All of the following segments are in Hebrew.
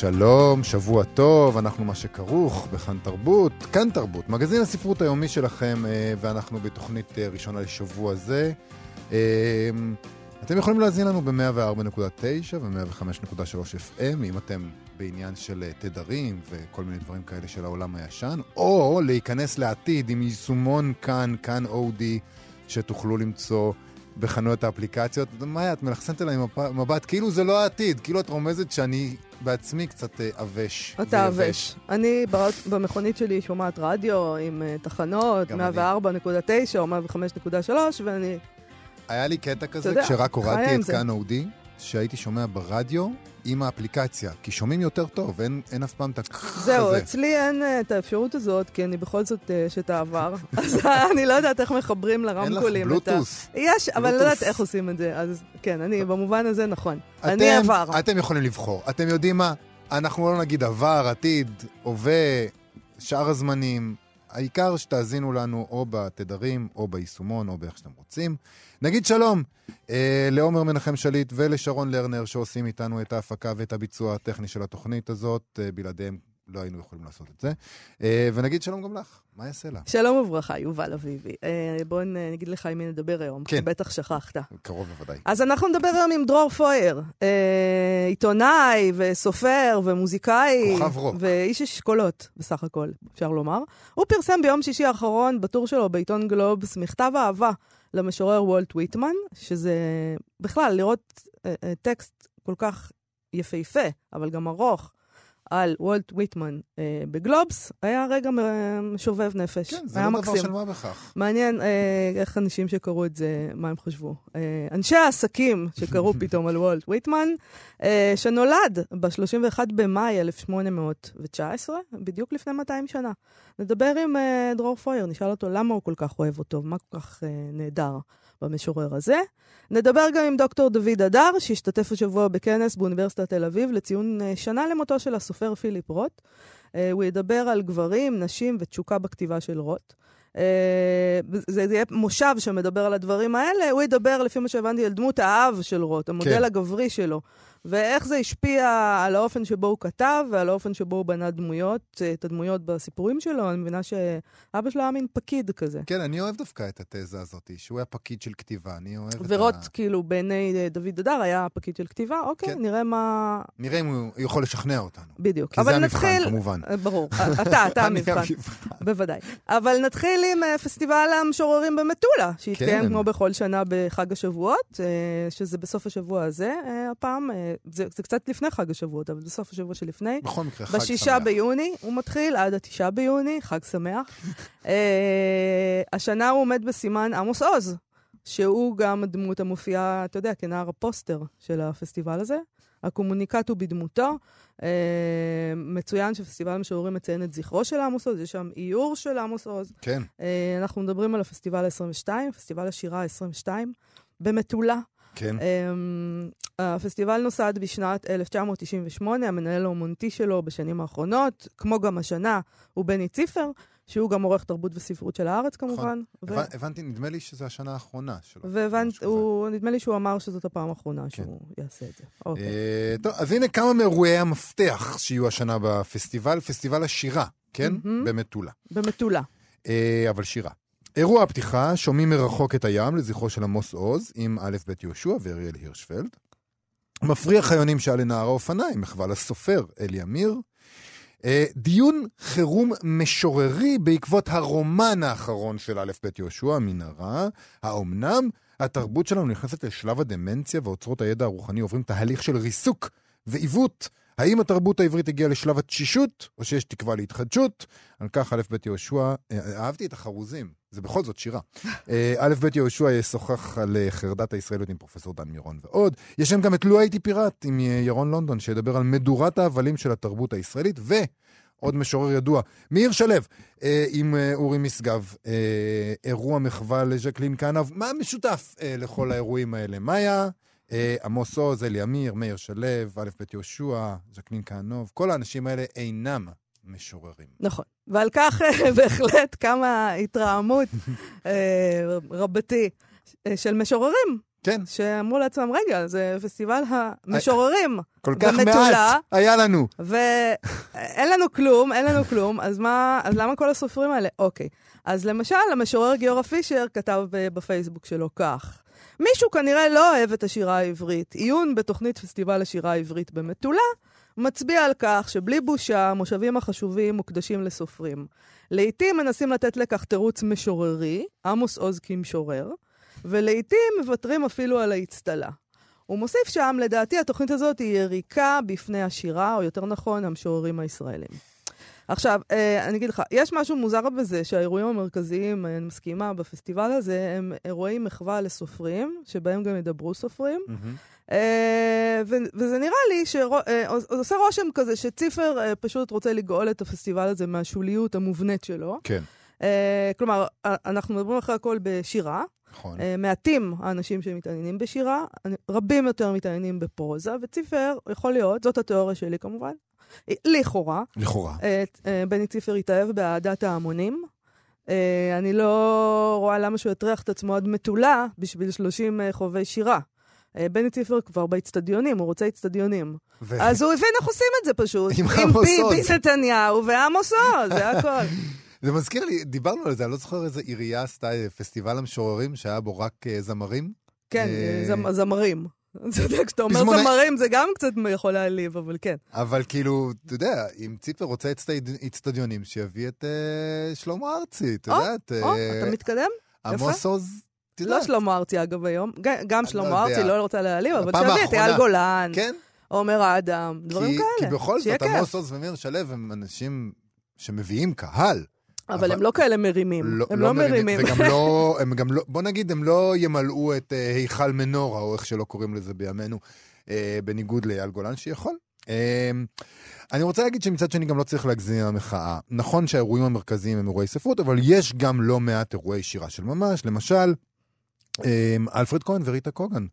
שלום, שבוע טוב, אנחנו מה שכרוך בכאן תרבות, כאן תרבות, מגזין הספרות היומי שלכם, אה, ואנחנו בתוכנית אה, ראשונה לשבוע זה. אה, אתם יכולים להזין לנו ב-104.9 ו-105.3 FM, אם אתם בעניין של תדרים וכל מיני דברים כאלה של העולם הישן, או להיכנס לעתיד עם יישומון כאן, כאן אודי, שתוכלו למצוא בחנויות האפליקציות. מאיה, את מלחסנת עליי מבט, כאילו זה לא העתיד, כאילו את רומזת שאני בעצמי קצת עבש. אתה עבש. אני במכונית שלי שומעת רדיו עם תחנות, 104.9 או 105.3, ואני... היה לי קטע כזה, כשרק הורדתי את כאן אודי, שהייתי שומע ברדיו עם האפליקציה, כי שומעים יותר טוב, אין, אין אף פעם את הכ... זהו, אצלי אין uh, את האפשרות הזאת, כי אני בכל זאת uh, אשת העבר, אז אני לא יודעת איך מחברים לרמקולים. אין לך בלוטוס. יש, אבל אני לא יודעת איך עושים את זה, אז כן, אני במובן הזה נכון. אתם, אני עבר. אתם יכולים לבחור. אתם יודעים מה? אנחנו לא נגיד עבר, עתיד, הווה, שאר הזמנים. העיקר שתאזינו לנו או בתדרים, או ביישומון, או באיך שאתם רוצים. נגיד שלום אה, לעומר מנחם שליט ולשרון לרנר שעושים איתנו את ההפקה ואת הביצוע הטכני של התוכנית הזאת. אה, בלעדיהם לא היינו יכולים לעשות את זה. אה, ונגיד שלום גם לך, מה יעשה לה? שלום וברכה, יובל אביבי. אה, בואו נגיד לך עם מי נדבר היום, כן. בטח שכחת. קרוב בוודאי. אז אנחנו נדבר היום עם דרור פויר, אה, עיתונאי וסופר ומוזיקאי. כוכב רוק. ואיש אשכולות, בסך הכל, אפשר לומר. הוא פרסם ביום שישי האחרון, בטור שלו בעיתון גלובס, מכתב אהבה למשורר וולט ויטמן, שזה בכלל, לראות טקסט כל כך יפהפה, אבל גם ארוך, על וולט ויטמן אה, בגלובס, היה רגע משובב נפש. כן, זה לא מקסים. דבר של מה בכך. מעניין אה, איך אנשים שקראו את זה, מה הם חשבו. אה, אנשי העסקים שקראו פתאום על וולט ויטמן, אה, שנולד ב-31 במאי 1819, בדיוק לפני 200 שנה. נדבר עם אה, דרור פויר, נשאל אותו למה הוא כל כך אוהב אותו, מה כל כך אה, נהדר. במשורר הזה. נדבר גם עם דוקטור דוד אדר, שהשתתף השבוע בכנס באוניברסיטת תל אביב לציון אה, שנה למותו של הסופר פיליפ רוט. Uh, הוא ידבר על גברים, נשים ותשוקה בכתיבה של רוט. Uh, זה יהיה מושב שמדבר על הדברים האלה, הוא ידבר, לפי מה שהבנתי, על דמות האב של רוט, המודל כן. הגברי שלו. ואיך זה השפיע על האופן שבו הוא כתב ועל האופן שבו הוא בנה דמויות, את הדמויות בסיפורים שלו. אני מבינה שאבא שלו היה מין פקיד כזה. כן, אני אוהב דווקא את התזה הזאת, שהוא היה פקיד של כתיבה. אני אוהב את ה... ורוט, כאילו, בעיני אה, דוד אדר היה פקיד של כתיבה, אוקיי, כן. נראה מה... נראה אם הוא יכול לשכנע אותנו. בדיוק. כי זה המבחן, נתחיל... כמובן. אה, ברור. אתה, אתה המבחן. בוודאי. אבל נתחיל עם אה, פסטיבל המשוררים במטולה, שהתקיים כן. כמו בכל שנה בחג השבועות, שזה בסוף השבוע הזה הפעם. זה, זה קצת לפני חג השבועות, אבל בסוף השבוע שלפני. בכל מקרה, חג שמח. בשישה ביוני הוא מתחיל, עד התשעה ביוני, חג שמח. uh, השנה הוא עומד בסימן עמוס עוז, שהוא גם הדמות המופיעה, אתה יודע, כנער הפוסטר של הפסטיבל הזה. הקומוניקט הוא בדמותו. Uh, מצוין שפסטיבל המשוררים מציין את זכרו של עמוס עוז, יש שם איור של עמוס עוז. כן. Uh, אנחנו מדברים על הפסטיבל ה-22, פסטיבל השירה ה-22, במטולה. כן. Um, הפסטיבל נוסד בשנת 1998, המנהל האומנותי שלו בשנים האחרונות, כמו גם השנה, הוא בני ציפר, שהוא גם עורך תרבות וספרות של הארץ כמובן. נכון. ו... הבנתי, נדמה לי שזו השנה האחרונה שלו. והבנתי, נדמה לי שהוא אמר שזאת הפעם האחרונה כן. שהוא יעשה את זה. אוקיי. אה, טוב, אז הנה כמה מאירועי המפתח שיהיו השנה בפסטיבל, פסטיבל השירה, כן? Mm-hmm. במטולה. במטולה. אה, אבל שירה. אירוע הפתיחה, שומעים מרחוק את הים לזכרו של עמוס עוז, עם א' ב' יהושע ואריאל הירשפלד. מפריח חיונים שעל לנער האופניים, מחווה לסופר אלי אמיר. אה, דיון חירום משוררי בעקבות הרומן האחרון של א' ב' יהושע, המנהרה. האומנם? התרבות שלנו נכנסת לשלב הדמנציה ואוצרות הידע הרוחני עוברים תהליך של ריסוק ועיוות. האם התרבות העברית הגיעה לשלב התשישות, או שיש תקווה להתחדשות? על כך א' ב' יהושע, אה, אהבתי את החרוזים, זה בכל זאת שירה. אה, א' ב' יהושע ישוחח על אה, חרדת הישראליות עם פרופסור דן מירון ועוד. יש שם גם את לו הייתי פיראט עם ירון לונדון, שידבר על מדורת ההבלים של התרבות הישראלית, ו... עוד משורר ידוע. מאיר שלו, אה, עם אה, אורי משגב, אה, אירוע מחווה לז'קלין כהנב. מה משותף אה, לכל האירועים האלה? מאיה, אה, עמוס עוז, אלי אמיר, מאיר שלו, א' ב' יהושע, ז'קלין כהנוב, כל האנשים האלה אינם משוררים. נכון. ועל כך אה, בהחלט קמה התרעמות אה, רבתי אה, של משוררים, כן, שאמרו לעצמם, רגע, זה פסטיבל המשוררים, כל כך במטולה. מעט היה לנו. ואין לנו כלום, אין לנו כלום, אז מה, אז למה כל הסופרים האלה? אוקיי. אז למשל, המשורר גיורא פישר כתב בפייסבוק שלו כך: מישהו כנראה לא אוהב את השירה העברית. עיון בתוכנית פסטיבל השירה העברית במטולה מצביע על כך שבלי בושה, המושבים החשובים מוקדשים לסופרים. לעתים מנסים לתת לכך תירוץ משוררי, עמוס עוז כמשורר, ולעתים מוותרים אפילו על האצטלה. הוא מוסיף שם, לדעתי התוכנית הזאת היא יריקה בפני השירה, או יותר נכון, המשוררים הישראלים. עכשיו, אה, אני אגיד לך, יש משהו מוזר בזה שהאירועים המרכזיים, אני מסכימה, בפסטיבל הזה, הם אירועי מחווה לסופרים, שבהם גם ידברו סופרים. ו- וזה נראה לי שעושה רושם כזה שציפר אה, פשוט רוצה לגאול את הפסטיבל הזה מהשוליות המובנית שלו. כן, אה, כלומר, אה, אנחנו מדברים אחרי הכל בשירה. נכון. אה, מעטים האנשים שמתעניינים בשירה, רבים יותר מתעניינים בפרוזה, וציפר, יכול להיות, זאת התיאוריה שלי כמובן, אה, לכאורה, לכאורה. אה, אה, בני ציפר התאהב באהדת ההמונים. אה, אני לא רואה למה שהוא יטריח את עצמו עד מטולה בשביל 30 אה, חובבי שירה. אה, בני ציפר כבר באיצטדיונים, הוא רוצה איצטדיונים. ו- אז הוא הבין איך עושים את זה פשוט. עם עם עמוס ביבי עוז. נתניהו ועמוס עוז, זה הכל. זה מזכיר לי, דיברנו על זה, אני לא זוכר איזה עירייה עשתה אה, פסטיבל המשוררים שהיה בו רק אה, זמרים. כן, זמ- זמרים. אתה יודע, כשאתה אומר זמרים זה גם קצת יכול להעליב, אבל כן. אבל כאילו, אתה יודע, אם ציפר רוצה אצטדיונים, שיביא את שלמה ארצי, את יודעת. או, אתה מתקדם? עמוס עוז, את לא יודעת. שלמה ארצי, אגב, היום. גם שלמה לא יודע. ארצי, לא רוצה להעליב, אבל שיביא את אייל גולן, כן, עומר אדם, דברים כי- כי כאלה. בכל זאת. עמוס עוז ומאיר שלו הם אנשים שמביאים קהל. אבל הם לא כאלה מרימים. הם לא מרימים. וגם לא, הם גם לא, בוא נגיד, הם לא ימלאו את אה, היכל מנורה, או איך שלא קוראים לזה בימינו, אה, בניגוד לאייל גולן שיכול. אה, אני רוצה להגיד שמצד שני גם לא צריך להגזים המחאה. נכון שהאירועים המרכזיים הם אירועי ספרות, אבל יש גם לא מעט אירועי שירה של ממש. למשל, אלפרד כהן וריטה קוגן.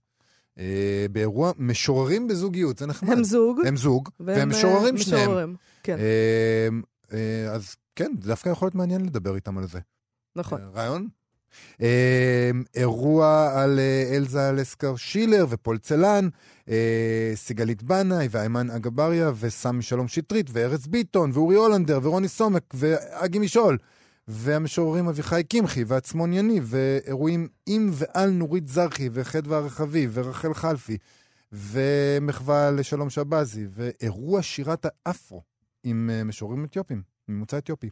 אה, באירוע משוררים בזוגיות, זה נחמד. הם זוג. הם זוג, והם והם, אה, משוררים שניהם. משוררים. כן, אה, אה, אז כן, דווקא יכול להיות מעניין לדבר איתם על זה. נכון. רעיון? אה, אירוע על אלזה לסקר שילר ופול צלן, סיגלית בנאי ואיימן אגבריה וסמי שלום שטרית וארז ביטון ואורי הולנדר ורוני סומק ואגי משעול והמשוררים אביחי קמחי ועצמון יניב ואירועים עם ועל נורית זרחי וחדווה הרחבי ורחל חלפי ומחווה לשלום שבזי ואירוע שירת האפרו עם אה, משוררים אתיופים. ממוצא אתיופי.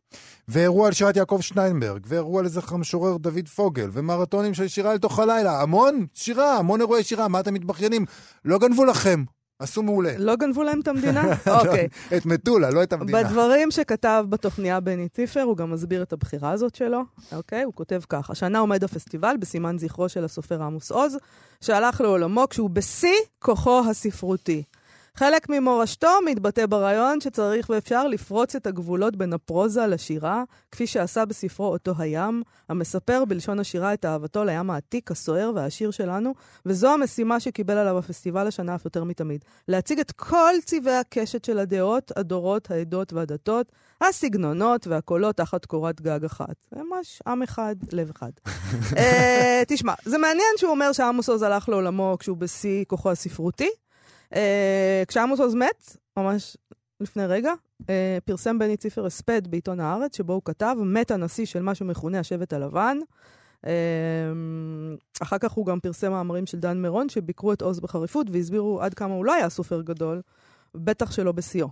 ואירוע על שירת יעקב שטיינברג, ואירוע לזכר המשורר דוד פוגל, ומרתונים של שירה אל תוך הלילה. המון שירה, המון אירועי שירה, מה אתם מתבכיינים? לא גנבו לכם, עשו מעולה. לא גנבו להם את המדינה? אוקיי. את מטולה, לא את המדינה. בדברים שכתב בתוכניה בני ציפר, הוא גם מסביר את הבחירה הזאת שלו, אוקיי? הוא כותב כך: השנה עומד הפסטיבל בסימן זכרו של הסופר עמוס עוז, שהלך לעולמו כשהוא בשיא כוחו הספרותי. חלק ממורשתו מתבטא ברעיון שצריך ואפשר לפרוץ את הגבולות בין הפרוזה לשירה, כפי שעשה בספרו אותו הים, המספר בלשון השירה את אהבתו לים העתיק, הסוער והעשיר שלנו, וזו המשימה שקיבל עליו הפסטיבל השנה אף יותר מתמיד. להציג את כל צבעי הקשת של הדעות, הדורות, העדות והדתות, הסגנונות והקולות תחת קורת גג אחת. ממש עם אחד, לב אחד. אה, תשמע, זה מעניין שהוא אומר שעמוס עוז הלך לעולמו כשהוא בשיא כוחו הספרותי. אה, כשעמוס עוז מת, ממש לפני רגע, אה, פרסם בני ציפר הספד בעיתון הארץ, שבו הוא כתב, מת הנשיא של מה שמכונה השבט הלבן. אה, אחר כך הוא גם פרסם מאמרים של דן מירון, שביקרו את עוז בחריפות והסבירו עד כמה הוא לא היה סופר גדול, בטח שלא בשיאו.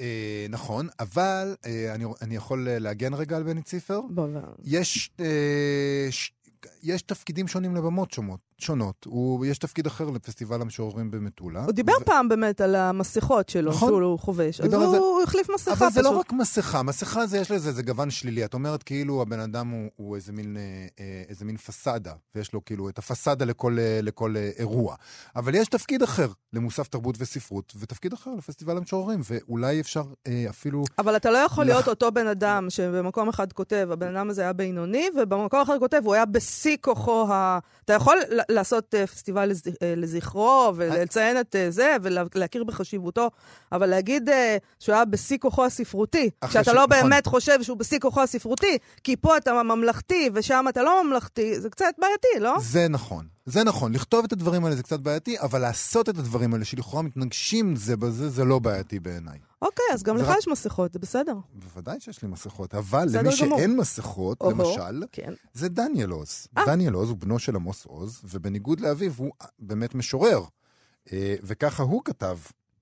אה, נכון, אבל אה, אני, אני יכול להגן רגע על בני ציפר. בוא, יש, אה, ש, יש תפקידים שונים לבמות שומות, שונות. הוא, יש תפקיד אחר לפסטיבל המשוררים במטולה. הוא דיבר ו... פעם באמת על המסכות שלו, נכון. שהוא חובש. אז הוא זה. הוא החליף מסכה אבל זה לא פשוט. רק מסכה, מסכה זה יש לזה, זה גוון שלילי. את אומרת כאילו הבן אדם הוא, הוא איזה, מין, אה, אה, איזה מין פסאדה, ויש לו כאילו את הפסאדה לכל, אה, לכל אירוע. אבל יש תפקיד אחר למוסף תרבות וספרות, ותפקיד אחר לפסטיבל המשוררים, ואולי אפשר אה, אפילו... אבל אתה לא יכול לח- להיות אותו בן אדם שבמקום אחד כותב, הבן אדם הזה היה בינוני, ובמקום אחר כותב, הוא היה בשיא כוחו ה... אתה יכול לעשות אה, פסטיבל אה, לזכרו, ולציין את אה, זה, ולהכיר בחשיבותו, אבל להגיד שהוא היה בשיא כוחו הספרותי, אחרי כשאתה ש- לא נכון. באמת חושב שהוא בשיא כוחו הספרותי, כי פה אתה ממלכתי ושם אתה לא ממלכתי, זה קצת בעייתי, לא? זה נכון. זה נכון, לכתוב את הדברים האלה זה קצת בעייתי, אבל לעשות את הדברים האלה שלכאורה מתנגשים זה בזה, זה לא בעייתי בעיניי. אוקיי, אז גם לך רק- יש מסכות, זה בסדר. בוודאי שיש לי מסכות, אבל למי גמור. שאין מסכות, אוהו, למשל, כן. זה דניאל עוז. אה. דניאל עוז הוא בנו של עמוס עוז, ובניגוד לאביו הוא באמת משורר. אה, וככה הוא כתב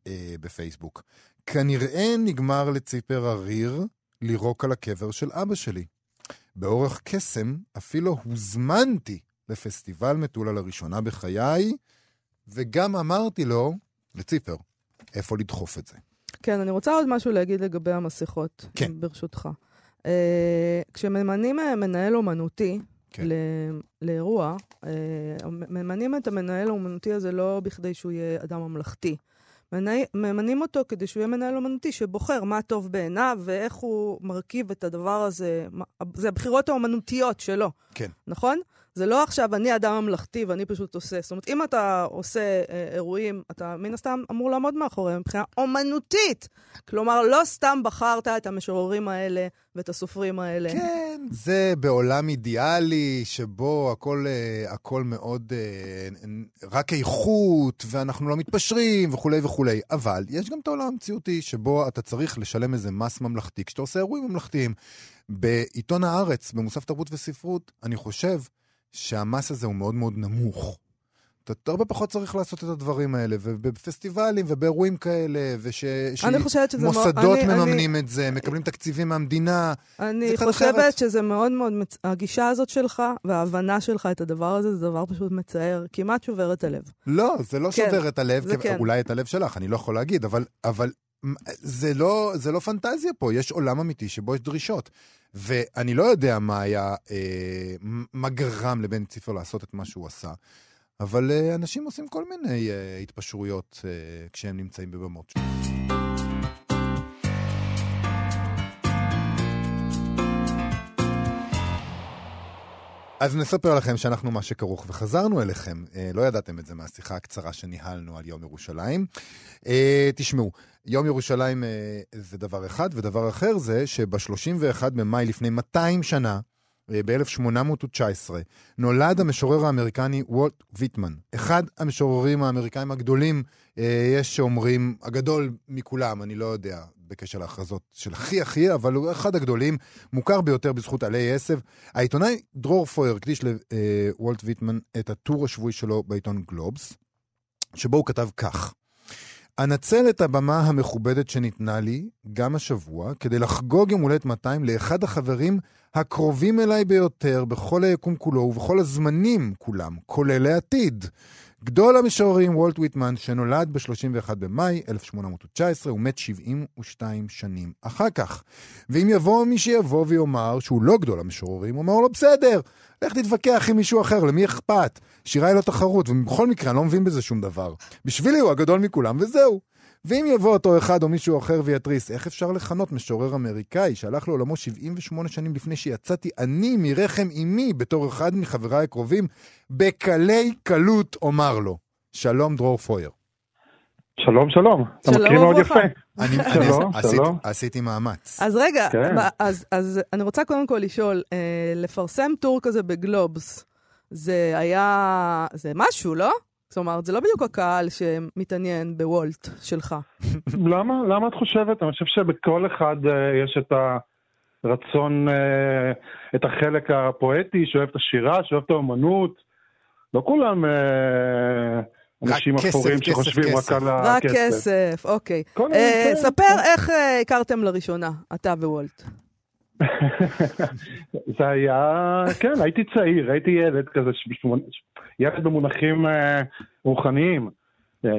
אה, בפייסבוק. כנראה נגמר לציפר הריר לירוק על הקבר של אבא שלי. באורח קסם אפילו הוזמנתי לפסטיבל מטולה לראשונה בחיי, וגם אמרתי לו, לציפר, איפה לדחוף את זה. כן, אני רוצה עוד משהו להגיד לגבי המסכות, כן. ברשותך. Uh, כשממנים אה, מנהל אומנותי כן. ל- לאירוע, uh, ממנים את המנהל האומנותי הזה לא בכדי שהוא יהיה אדם ממלכתי. ממנים אותו כדי שהוא יהיה מנהל אומנותי שבוחר מה טוב בעיניו ואיך הוא מרכיב את הדבר הזה. מה- זה הבחירות האומנותיות שלו. כן. נכון? זה לא עכשיו אני אדם ממלכתי ואני פשוט עושה. זאת אומרת, אם אתה עושה אה, אירועים, אתה מן הסתם אמור לעמוד מאחוריהם מבחינה אומנותית. כלומר, לא סתם בחרת את המשוררים האלה ואת הסופרים האלה. כן, זה בעולם אידיאלי, שבו הכל, אה, הכל מאוד, אה, רק איכות, ואנחנו לא מתפשרים, וכולי וכולי. אבל יש גם את העולם המציאותי, שבו אתה צריך לשלם איזה מס ממלכתי, כשאתה עושה אירועים ממלכתיים. בעיתון הארץ, במוסף תרבות וספרות, אני חושב שהמס הזה הוא מאוד מאוד נמוך. אתה הרבה פחות צריך לעשות את הדברים האלה, ובפסטיבלים ובאירועים כאלה, וש... אני חושבת שזה מאוד... מוסדות אני- מממנים את זה, מקבלים תקציבים מהמדינה. אני חושבת אחרת. שזה מאוד מאוד, מצ... הגישה הזאת שלך וההבנה שלך את הדבר הזה, זה דבר פשוט מצער, כמעט שובר את הלב. לא, זה לא כן, שובר את הלב, כי- כן. אולי את הלב שלך, אני לא יכול להגיד, אבל, אבל מ- זה, לא, זה לא פנטזיה פה, יש עולם אמיתי שבו יש דרישות. ואני לא יודע מה היה, אה, מה גרם לבן ציפר לעשות את מה שהוא עשה, אבל אה, אנשים עושים כל מיני אה, התפשרויות אה, כשהם נמצאים בבמות. אז נספר לכם שאנחנו מה שכרוך וחזרנו אליכם. אה, לא ידעתם את זה מהשיחה הקצרה שניהלנו על יום ירושלים. אה, תשמעו, יום ירושלים אה, זה דבר אחד, ודבר אחר זה שב-31 במאי לפני 200 שנה, אה, ב-1819, נולד המשורר האמריקני וולט ויטמן, אחד המשוררים האמריקאים הגדולים, אה, יש שאומרים, הגדול מכולם, אני לא יודע בקשר להכרזות של הכי הכי, אבל הוא אחד הגדולים, מוכר ביותר בזכות עלי עשב. העיתונאי דרור פויר הקדיש לוולט ויטמן את הטור השבועי שלו בעיתון גלובס, שבו הוא כתב כך: אנצל את הבמה המכובדת שניתנה לי, גם השבוע, כדי לחגוג יום הולדת 200 לאחד החברים הקרובים אליי ביותר בכל היקום כולו ובכל הזמנים כולם, כולל העתיד. גדול המשוררים וולט ויטמן, שנולד ב-31 במאי 1819, הוא מת 72 שנים אחר כך. ואם יבוא מי שיבוא ויאמר שהוא לא גדול המשוררים, הוא אומר לו, בסדר, לך תתווכח עם מישהו אחר, למי אכפת? שירה היא לא תחרות, ובכל מקרה אני לא מבין בזה שום דבר. בשבילי הוא הגדול מכולם, וזהו. ואם יבוא אותו אחד או מישהו אחר ויתריס, איך אפשר לכנות משורר אמריקאי שהלך לעולמו 78 שנים לפני שיצאתי אני מרחם אמי בתור אחד מחבריי הקרובים, בקלי קלות אומר לו. שלום דרור פויר. שלום, שלום. אתה מקריא מאוד. יפה. אני, אני שלום, עשיתי, שלום. עשיתי מאמץ. אז רגע, כן. מה- אז, אז אני רוצה קודם כל לשאול, אה, לפרסם טור כזה בגלובס, זה היה, זה משהו, לא? זאת אומרת, זה לא בדיוק הקהל שמתעניין בוולט שלך. למה? למה את חושבת? אני חושב שבכל אחד אה, יש את הרצון, אה, את החלק הפואטי, שאוהב את השירה, שאוהב את האומנות. לא כולם אה, אנשים אפורים כסף, שחושבים כסף. רק על רק הכסף. כסף, אוקיי. כן, ספר כן. איך אה, הכרתם לראשונה, אתה ווולט. זה היה, כן, הייתי צעיר, הייתי ילד כזה, ילד במונחים אה, רוחניים,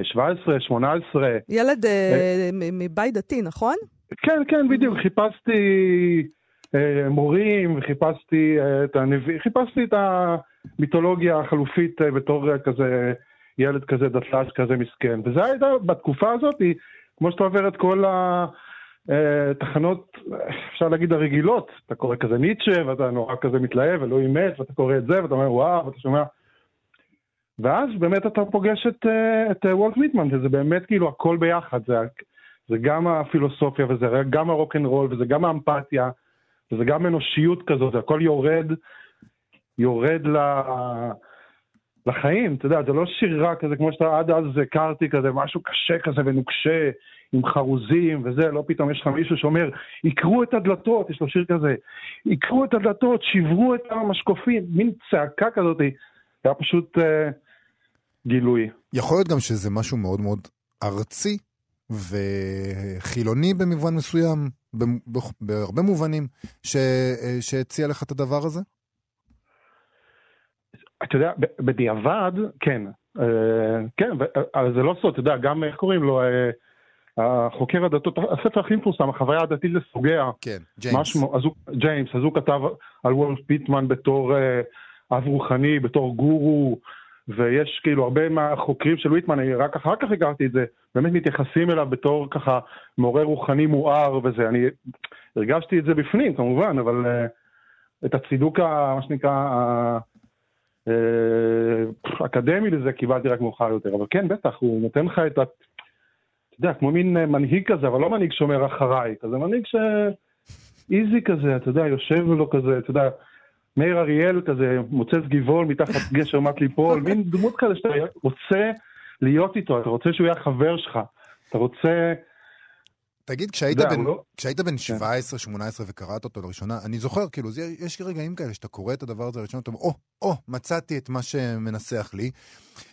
17, 18. ילד מבית דתי, נכון? כן, כן, בדיוק, חיפשתי מורים, חיפשתי את הנביא, חיפשתי את המיתולוגיה החלופית בתור כזה ילד כזה דתל"ש כזה מסכן. וזה הייתה, בתקופה הזאת, כמו שאתה עובר את כל התחנות, אפשר להגיד הרגילות, אתה קורא כזה ניטשה, ואתה נורא כזה מתלהב, אלוהים מת, ואתה קורא את זה, ואתה אומר וואו, ואתה שומע... ואז באמת אתה פוגש את, את וולט מיטמן, וזה באמת כאילו הכל ביחד, זה, זה גם הפילוסופיה, וזה גם הרוקנרול, וזה גם האמפתיה, וזה גם אנושיות כזאת, זה הכל יורד, יורד ל... לחיים, אתה יודע, זה לא שירה כזה כמו שאתה עד אז הכרתי כזה, משהו קשה כזה ונוקשה, עם חרוזים וזה, לא פתאום יש לך מישהו שאומר, עקרו את הדלתות, יש לו שיר כזה, עקרו את הדלתות, שברו את המשקופים, מין צעקה כזאת, היה פשוט אה, גילוי. יכול להיות גם שזה משהו מאוד מאוד ארצי וחילוני במובן מסוים, בהרבה מובנים, אה, שהציע לך את הדבר הזה? אתה יודע, בדיעבד, כן. אה, כן, אבל זה לא סוד, אתה יודע, גם, איך קוראים לו, אה, החוקר הדתות, הספר הכי מפורסם, החוויה הדתית לסוגיה. כן, ג'יימס. משמו, אז הוא, ג'יימס, אז הוא כתב על וולף פיטמן בתור אה, אב רוחני, בתור גורו, ויש כאילו הרבה מהחוקרים של ויטמן, אני רק אחר כך הכרתי את זה, באמת מתייחסים אליו בתור ככה מורה רוחני מואר וזה, אני הרגשתי את זה בפנים כמובן, אבל את הצידוק, מה שנקרא, אה, אקדמי לזה קיבלתי רק מאוחר יותר, אבל כן, בטח, הוא נותן לך את יודע, כמו מין אה, מנהיג כזה, אבל לא מנהיג שאומר אחריי, כזה מנהיג ש... איזי כזה, אתה יודע, יושב לו כזה, אתה יודע, מאיר אריאל כזה, מוצץ גבעול מתחת גשר מת ליפול, מין דמות כזה שאתה רוצה להיות איתו, אתה רוצה שהוא יהיה חבר שלך, אתה רוצה תגיד, כשהיית בן, לא... כשהיית בן 17-18 כן. וקראת אותו לראשונה, אני זוכר, כאילו, זה, יש רגעים כאלה שאתה קורא את הדבר הזה לראשונה, אתה אומר, או, או, מצאתי את מה שמנסח לי.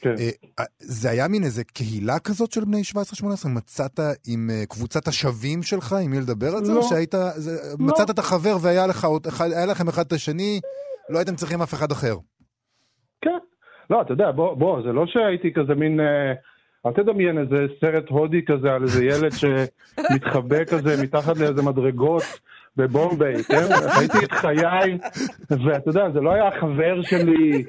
כן. אה, אה, זה היה מין איזה קהילה כזאת של בני 17-18? מצאת עם אה, קבוצת השווים שלך, עם מי לדבר על זה? לא. או שהיית, זה, לא. מצאת את החבר והיה לך, אחד, לכם אחד את השני, לא הייתם צריכים אף אחד אחר. כן. לא, אתה יודע, בוא, בוא, זה לא שהייתי כזה מין... אה... אל תדמיין איזה סרט הודי כזה על איזה ילד שמתחבא כזה מתחת לאיזה מדרגות בבומביי, כן? הייתי את חיי, ואתה יודע, זה לא היה החבר שלי,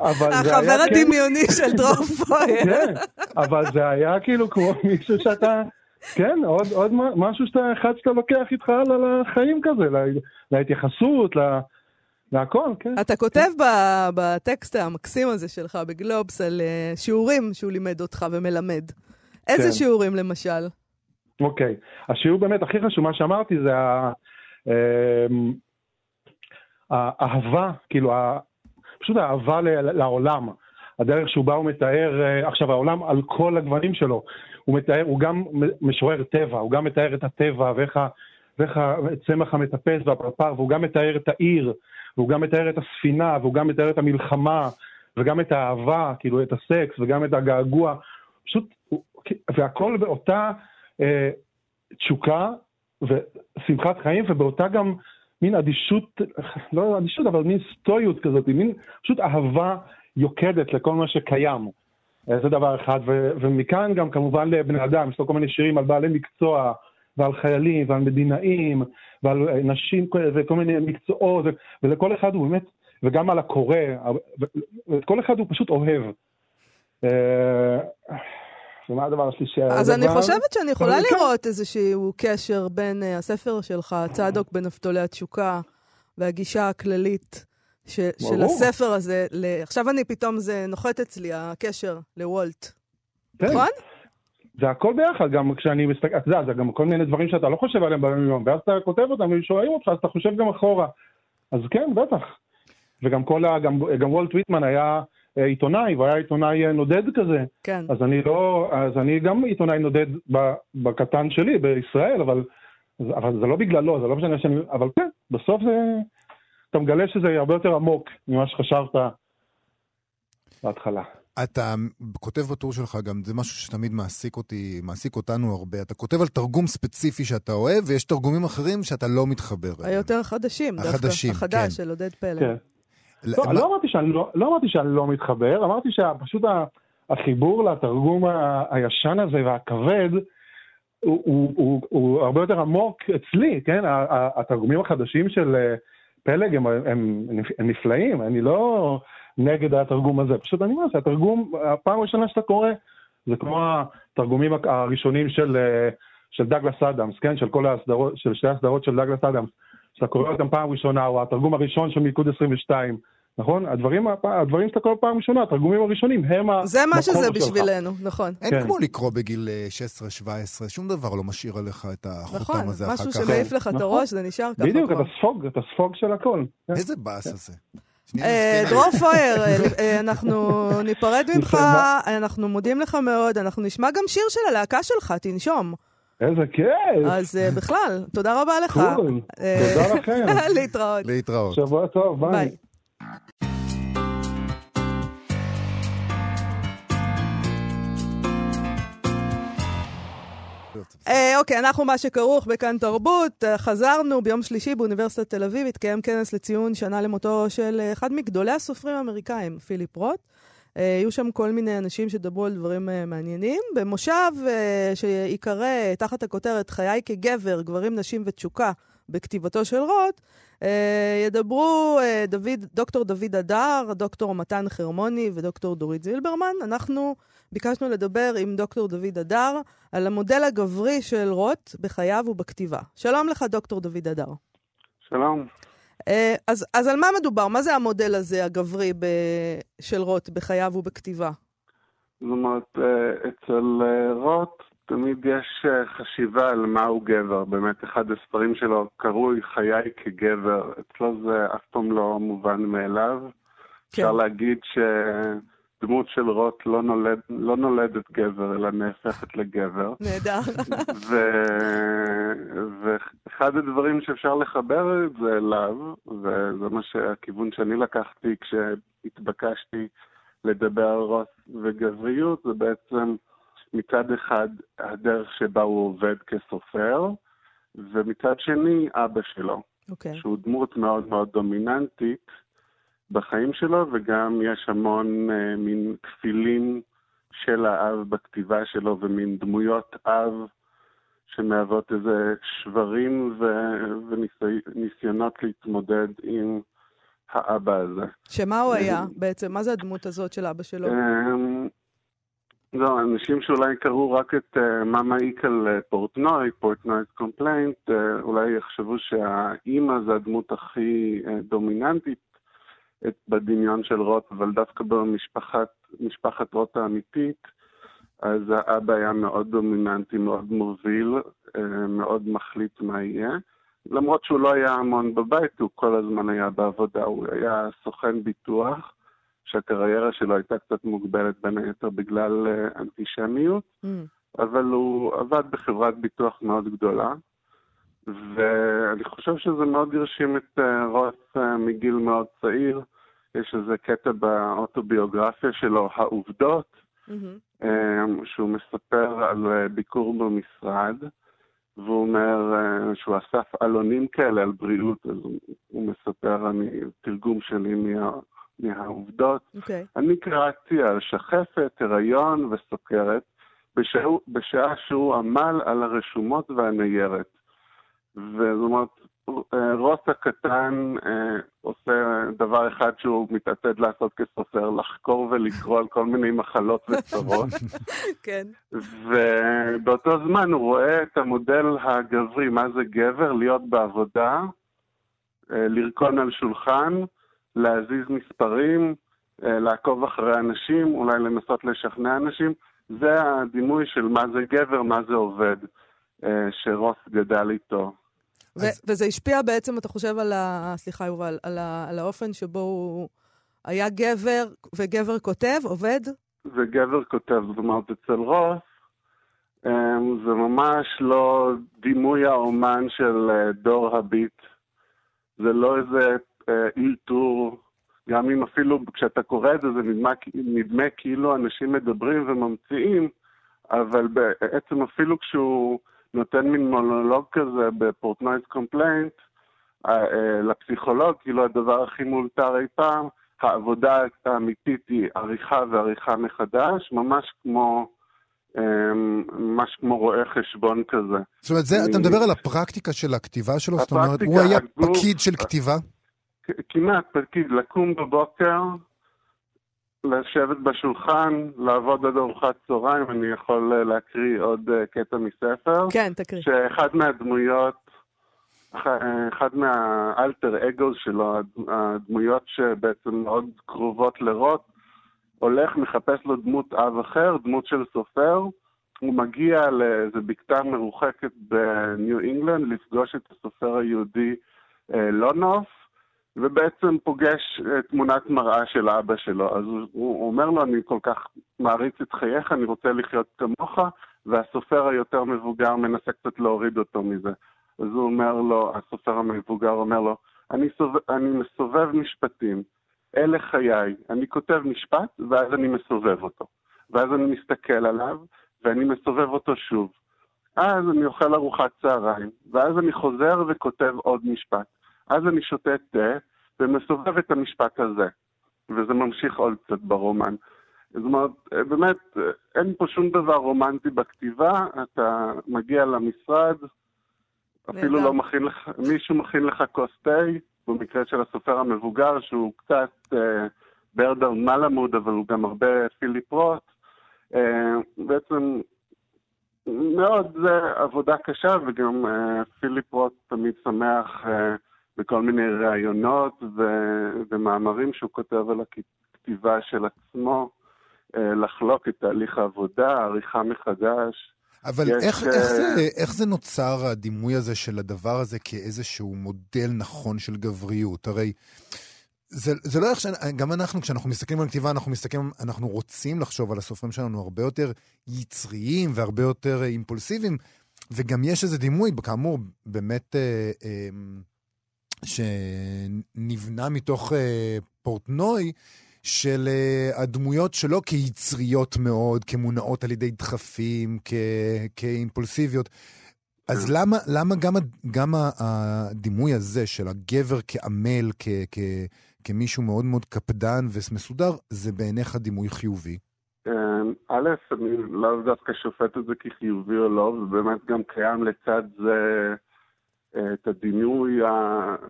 אבל זה היה... החבר כן- הדמיוני של דרור פויר. כן, אבל זה היה כאילו כמו מישהו שאתה... כן, עוד, עוד משהו שאתה, אחד שאתה לוקח איתך לחיים כזה, להתייחסות, לה, והכל, כן. אתה כותב כן. בטקסט המקסים הזה שלך בגלובס על uh, שיעורים שהוא לימד אותך ומלמד. איזה כן. שיעורים למשל? אוקיי. השיעור באמת הכי חשוב, מה שאמרתי זה ה... אמ, האהבה, כאילו, פשוט האהבה לעולם. הדרך שהוא בא ומתאר, אה, עכשיו העולם על כל הגוונים שלו, הוא מתאר, הוא גם משורר טבע, הוא גם מתאר את הטבע ואיך הצמח המטפס והפרפר, והוא גם מתאר את העיר, והוא גם מתאר את הספינה, והוא גם מתאר את המלחמה, וגם את האהבה, כאילו את הסקס, וגם את הגעגוע. פשוט, והכל באותה אה, תשוקה ושמחת חיים, ובאותה גם מין אדישות, לא אדישות, אבל מין סטואיות כזאת, מין פשוט אהבה יוקדת לכל מה שקיים. אה, זה דבר אחד, ו- ומכאן גם כמובן לבני אדם, יש לו כל מיני שירים על בעלי מקצוע, ועל חיילים, ועל מדינאים, ועל אה, נשים וכל מיני מקצועות, ולכל אחד הוא באמת, וגם על הקורא, כל אחד הוא פשוט אוהב. אה, ומה הדבר השלישי? אז אני חושבת שאני יכולה לראות איזשהו קשר בין אה, הספר שלך, צדוק בנפתולי התשוקה, והגישה הכללית של הספר הזה. עכשיו אני פתאום, זה נוחת אצלי, הקשר לוולט. כן. נכון? זה הכל ביחד, גם כשאני מסתכל, אתה יודע, זה גם כל מיני דברים שאתה לא חושב עליהם ביום יום, ואז אתה כותב אותם ושואלים אותך, אז אתה חושב גם אחורה. אז כן, בטח. וגם כל ה... גם, גם וולט ויטמן היה אה, עיתונאי, והוא היה עיתונאי אה, נודד כזה. כן. אז אני לא... אז אני גם עיתונאי נודד בקטן שלי, בישראל, אבל, אבל זה לא בגללו, זה לא משנה שאני... אבל כן, בסוף זה... אתה מגלה שזה הרבה יותר עמוק ממה שחשבת בהתחלה. אתה כותב בטור שלך גם, זה משהו שתמיד מעסיק אותי, מעסיק אותנו הרבה. אתה כותב על תרגום ספציפי שאתה אוהב, ויש תרגומים אחרים שאתה לא מתחבר אליהם. היותר חדשים, דווקא. החדשים, החדש כן. של עודד פלג. כן. לא, מה- לא אמרתי שאני לא, לא אמרתי שאני לא מתחבר, אמרתי שפשוט החיבור לתרגום הישן הזה והכבד הוא, הוא, הוא, הוא הרבה יותר עמוק אצלי, כן? התרגומים החדשים של אה, פלג הם, הם, הם נפלאים, אני לא נגד התרגום הזה, פשוט אני אומר שהתרגום, הפעם הראשונה שאתה קורא, זה כמו התרגומים הראשונים של, של דגלס אדמס, כן? של כל הסדרות, של שתי הסדרות של דגלס אדמס, שאתה קורא אותם פעם ראשונה, או התרגום הראשון של מילכוד 22, נכון? הדברים, הדברים שאתה קורא פעם ראשונה, התרגומים הראשונים, הם ה... זה מה שזה שלך. בשבילנו, נכון. אין כן. כמו לקרוא בגיל אה, 16-17, שום דבר לא משאיר עליך את החותם נכון, הזה אחר משהו כך. שמעיף לך את נכון. הראש, זה נשאר ככה בדיוק. אתה ספוג, אתה ספוג של הכל. כן. איזה באס הזה. שנייה, אה. דרור פויר, אה, אה, אנחנו ניפרד ממך? אנחנו מודים לך מאוד, אנחנו נשמע גם שיר של הלהקה שלך, תנשום. איזה כיף. אז אה, בכלל, תודה רבה לך. אה, תודה לכם. להתראות. להתראות. שבוע טוב, ביי. אה, אוקיי, אנחנו מה שכרוך בכאן תרבות. אה, חזרנו ביום שלישי באוניברסיטת תל אביב, התקיים כנס לציון שנה למותו של אה, אחד מגדולי הסופרים האמריקאים, פיליפ רוט. אה, היו שם כל מיני אנשים שדברו על דברים מעניינים. במושב שיקרא תחת הכותרת חיי כגבר, גברים, נשים ותשוקה, בכתיבתו של רוט, אה, ידברו אה, דוד, דוקטור דוד אדר, דוקטור מתן חרמוני ודוקטור דורית זילברמן. אנחנו ביקשנו לדבר עם דוקטור דוד אדר על המודל הגברי של רוט בחייו ובכתיבה. שלום לך, דוקטור דוד אדר. שלום. אה, אז, אז על מה מדובר? מה זה המודל הזה, הגברי, ב, של רוט בחייו ובכתיבה? זאת אומרת, אצל רוט תמיד יש אה, חשיבה על מהו גבר. באמת, אחד הספרים שלו קרוי חיי כגבר. אצלו זה אף פעם לא מובן מאליו. אפשר להגיד שדמות של רוט לא, נולד, לא נולדת גבר, אלא נהפכת לגבר. נהדר. ו... ואחד הדברים שאפשר לחבר את זה אליו, וזה מה שהכיוון שאני לקחתי כשהתבקשתי לדבר על רוס וגבריות, זה בעצם מצד אחד הדרך שבה הוא עובד כסופר, ומצד שני אבא שלו, אוקיי. שהוא דמות מאוד מאוד דומיננטית בחיים שלו, וגם יש המון אה, מין כפילים של האב בכתיבה שלו, ומין דמויות אב שמהוות איזה שברים ו- וניסיונות להתמודד עם האבא הזה. שמה הוא היה בעצם? מה זה הדמות הזאת של אבא שלו? לא, אנשים שאולי קראו רק את uh, מה מעיק על פורטנוי, Portnoy's Complaint, uh, אולי יחשבו שהאימא זה הדמות הכי דומיננטית בדמיון של רוט, אבל דווקא במשפחת משפחת רוט האמיתית, אז האבא היה מאוד דומיננטי, מאוד מוביל, מאוד מחליט מה יהיה. למרות שהוא לא היה המון בבית, הוא כל הזמן היה בעבודה, הוא היה סוכן ביטוח. שהקריירה שלו הייתה קצת מוגבלת בין היתר בגלל uh, אנטישמיות, Mm. אבל הוא עבד בחברת ביטוח מאוד גדולה, ואני חושב שזה מאוד הרשים את uh, רוס uh, מגיל מאוד צעיר. יש איזה קטע באוטוביוגרפיה שלו, העובדות, um, שהוא מספר על ביקור במשרד, והוא אומר שהוא אסף עלונים כאלה על בריאות, אז הוא, הוא מספר, אני, תרגום שלי מה, מהעובדות. אוקיי. אני קראתי על שחפת, הריון וסוכרת, בשעה, בשעה שהוא עמל על הרשומות והניירת. וזאת אומרת, אה, רוס הקטן אה, עושה דבר אחד שהוא מתעתד לעשות כסופר, לחקור ולקרוא על כל מיני מחלות וצרות. כן. ובאותו זמן הוא רואה את המודל הגברי, מה זה גבר, להיות בעבודה, אה, לרקון על שולחן, להזיז מספרים, אה, לעקוב אחרי אנשים, אולי לנסות לשכנע אנשים. זה הדימוי של מה זה גבר, מה זה עובד, אה, שרוס גדל איתו. ו- וזה השפיע בעצם, אתה חושב, על ה... סליחה, יובל, על, ה... על האופן שבו הוא היה גבר, וגבר כותב, עובד? וגבר כותב, זאת אומרת, אצל רוס, אה, זה ממש לא דימוי האומן של דור הביט. זה לא איזה אה, אילתור, גם אם אפילו כשאתה קורא את זה, זה נדמה, נדמה כאילו אנשים מדברים וממציאים, אבל בעצם אפילו כשהוא נותן מין מונולוג כזה ב Portnoy's Complaint, אה, לפסיכולוג, כאילו הדבר הכי מאולתר אי פעם, העבודה האמיתית היא עריכה ועריכה מחדש, ממש כמו... אמ, ממש כמו רואה חשבון כזה. זאת אומרת, זה, אתה מדבר על הפרקטיקה של הכתיבה שלו? זאת אומרת, הוא היה פקיד של כתיבה? כמעט פקיד, לקום בבוקר, לשבת בשולחן, לעבוד עד ארוחת צהריים, אני יכול אה, להקריא עוד אה, קטע מספר. כן, תקריא. שאחד מהדמויות, אחד מהאלטר אגו שלו, הדמויות שבעצם מאוד קרובות לרוט, הולך, מחפש לו דמות אב אחר, דמות של סופר, הוא מגיע לאיזו בקתה מרוחקת בניו אינגלנד לפגוש את הסופר היהודי אה, לונוף, ובעצם פוגש אה, תמונת מראה של אבא שלו. אז הוא, אומר לו, אני כל כך מעריץ את חייך, אני רוצה לחיות כמוך, והסופר היותר מבוגר מנסה קצת להוריד אותו מזה. אז הוא אומר לו, הסופר המבוגר אומר לו, אני, סובב, אני מסובב משפטים. אלה חיי. אני כותב משפט, ואז אני מסובב אותו. ואז אני מסתכל עליו, ואני מסובב אותו שוב. אז אני אוכל ארוחת צהריים, ואז אני חוזר וכותב עוד משפט. אז אני שותה תה ומסובב את המשפט הזה. וזה ממשיך עוד קצת ברומן. זאת אומרת, באמת, אין פה שום דבר רומנטי בכתיבה, אתה מגיע למשרד, אפילו לא מכין לך, מישהו מכין לך כוס תה, במקרה של הסופר המבוגר, שהוא קצת אה, ברדר מלמוד, אבל הוא גם הרבה פיליפ רוט. אה, בעצם מאוד זה עבודה קשה, וגם אה, פיליפ רוט תמיד שמח אה, בכל מיני ראיונות ו- ומאמרים שהוא כותב על הכתיבה של עצמו, אה, לחלוק את תהליך העבודה, עריכה מחדש. אבל יש, איך, איך, זה, איך זה נוצר הדימוי הזה של הדבר הזה כאיזשהו מודל נכון של גבריות? הרי זה, זה לא איך ש... גם אנחנו, כשאנחנו מסתכלים על כתיבה, אנחנו מסתכלים, אנחנו רוצים לחשוב על הסופרים שלנו הרבה יותר יצריים והרבה יותר אימפולסיביים, וגם יש איזה דימוי, כאמור, באמת, אה, אה, שנבנה מתוך אה, פורטנוי, של uh, הדמויות שלו כיצריות מאוד, כמונעות על ידי דחפים, כ- כאימפולסיביות. אז כן. למה, למה גם, גם הדימוי הזה של הגבר כעמל, כ, כ, כמישהו מאוד מאוד קפדן ומסודר, זה בעיניך דימוי חיובי? אמ, א', אני לאו דווקא שופט את זה כחיובי או לא, ובאמת גם קיים לצד זה את הדימוי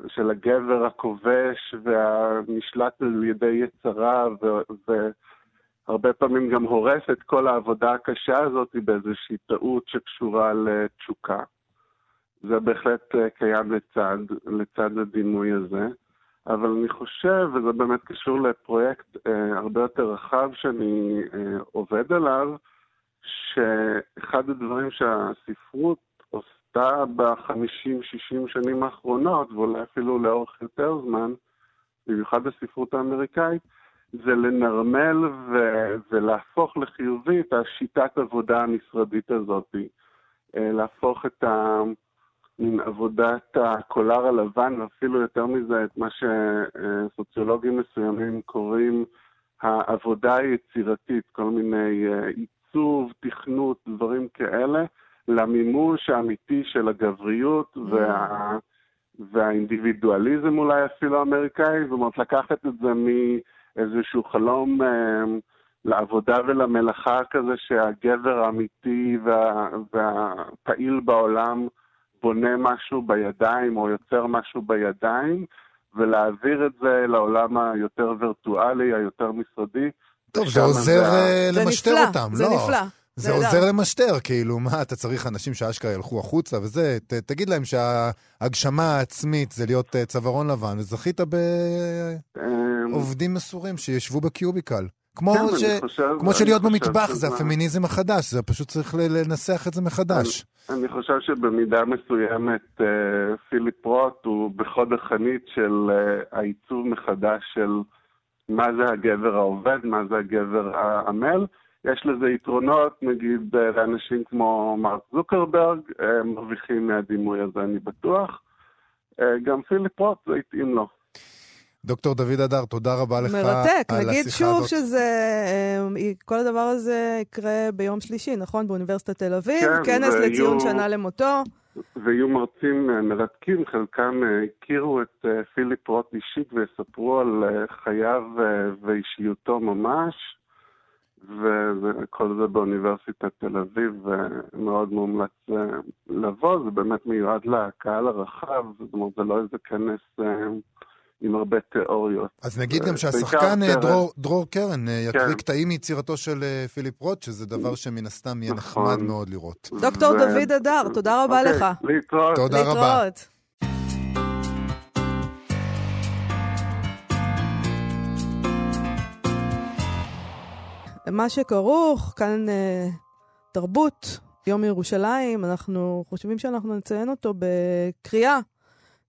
של הגבר הכובש והנשלט על ידי יצרה, והרבה פעמים גם הורס את כל העבודה הקשה הזאת באיזושהי טעות שקשורה לתשוקה. זה בהחלט אה, קיים לצד, לצד הדימוי הזה. אבל אני חושב, וזה באמת קשור לפרויקט אה, הרבה יותר רחב שאני אה, עובד עליו, שאחד הדברים שהספרות עשתה בחמישים-שישים שנים האחרונות, ואולי אפילו לאורך יותר זמן, במיוחד בספרות האמריקאית, זה לנרמל ו- ולהפוך לחיובי את השיטת עבודה המשרדית הזאת. אה, להפוך את ה... מין עבודת הקולר הלבן, ואפילו יותר מזה, את מה שסוציולוגים מסוימים קוראים העבודה היצירתית, כל מיני אה, עיצוב, תכנות, דברים כאלה, למימוש האמיתי של הגבריות mm. וה... והאינדיבידואליזם אולי אפילו האמריקאי, זאת אומרת לקחת את זה מאיזשהו חלום אה, לעבודה ולמלאכה כזה שהגבר האמיתי וה, והפעיל בעולם בונה משהו בידיים או יוצר משהו בידיים, ולהעביר את זה לעולם היותר וירטואלי, היותר משרדי. טוב, זה עוזר זה... אה, למשטר זה אותם, זה לא? זה נפלא. זה עוזר למשטר, כאילו, מה, אתה צריך אנשים שאשכרה ילכו החוצה וזה, ת, תגיד להם שההגשמה העצמית זה להיות uh, צווארון לבן, וזכית בעובדים מסורים שישבו בקיוביקל. כמו, כן, ש... חושב, כמו שלהיות במטבח, זה הפמיניזם החדש, זה פשוט צריך לנסח את זה מחדש. אני, אני חושב שבמידה מסוימת uh, פיליפ רוט הוא בחוד החנית של uh, העיצוב מחדש של מה זה הגבר העובד, מה זה הגבר העמל. יש לזה יתרונות, נגיד, אה, לאנשים כמו מרק זוקרברג, הם מרוויחים מהדימוי הזה, אני בטוח. גם פיליפ רוט, זה התאים לו. דוקטור דוד אדר, תודה רבה לך מרתק. על נגיד שוב הזאת. שזה, אה, כל הדבר הזה יקרה ביום שלישי, נכון? באוניברסיטת תל אביב, כן, כנס ויהיו- לציון שנה למותו. ויהיו מרצים אה, מרתקים, חלקם אה, הכירו את אה, פיליפ רוט אישית ויספרו על אה, חייו אה, ואישיותו ממש, וכל זה באוניברסיטת תל אביב, ומאוד מומלץ אה, לבוא, זה באמת מיועד לקהל הרחב, זאת אומרת, זה לא איזה כנס אה, עם הרבה תיאוריות. אז נגיד גם שהשחקן אה, דרור- דרור קרן יקריא כן. קטעים מיצירתו של פיליפ רוט, שזה דבר שמן הסתם יהיה נכון. נחמד מאוד לראות. דוקטור ו- דוד אדר, תודה רבה אוקיי, לך. להתראות. תודה רבה. מה שכרוך, כאן אה, תרבות, יום ירושלים, אנחנו חושבים שאנחנו נציין אותו בקריאה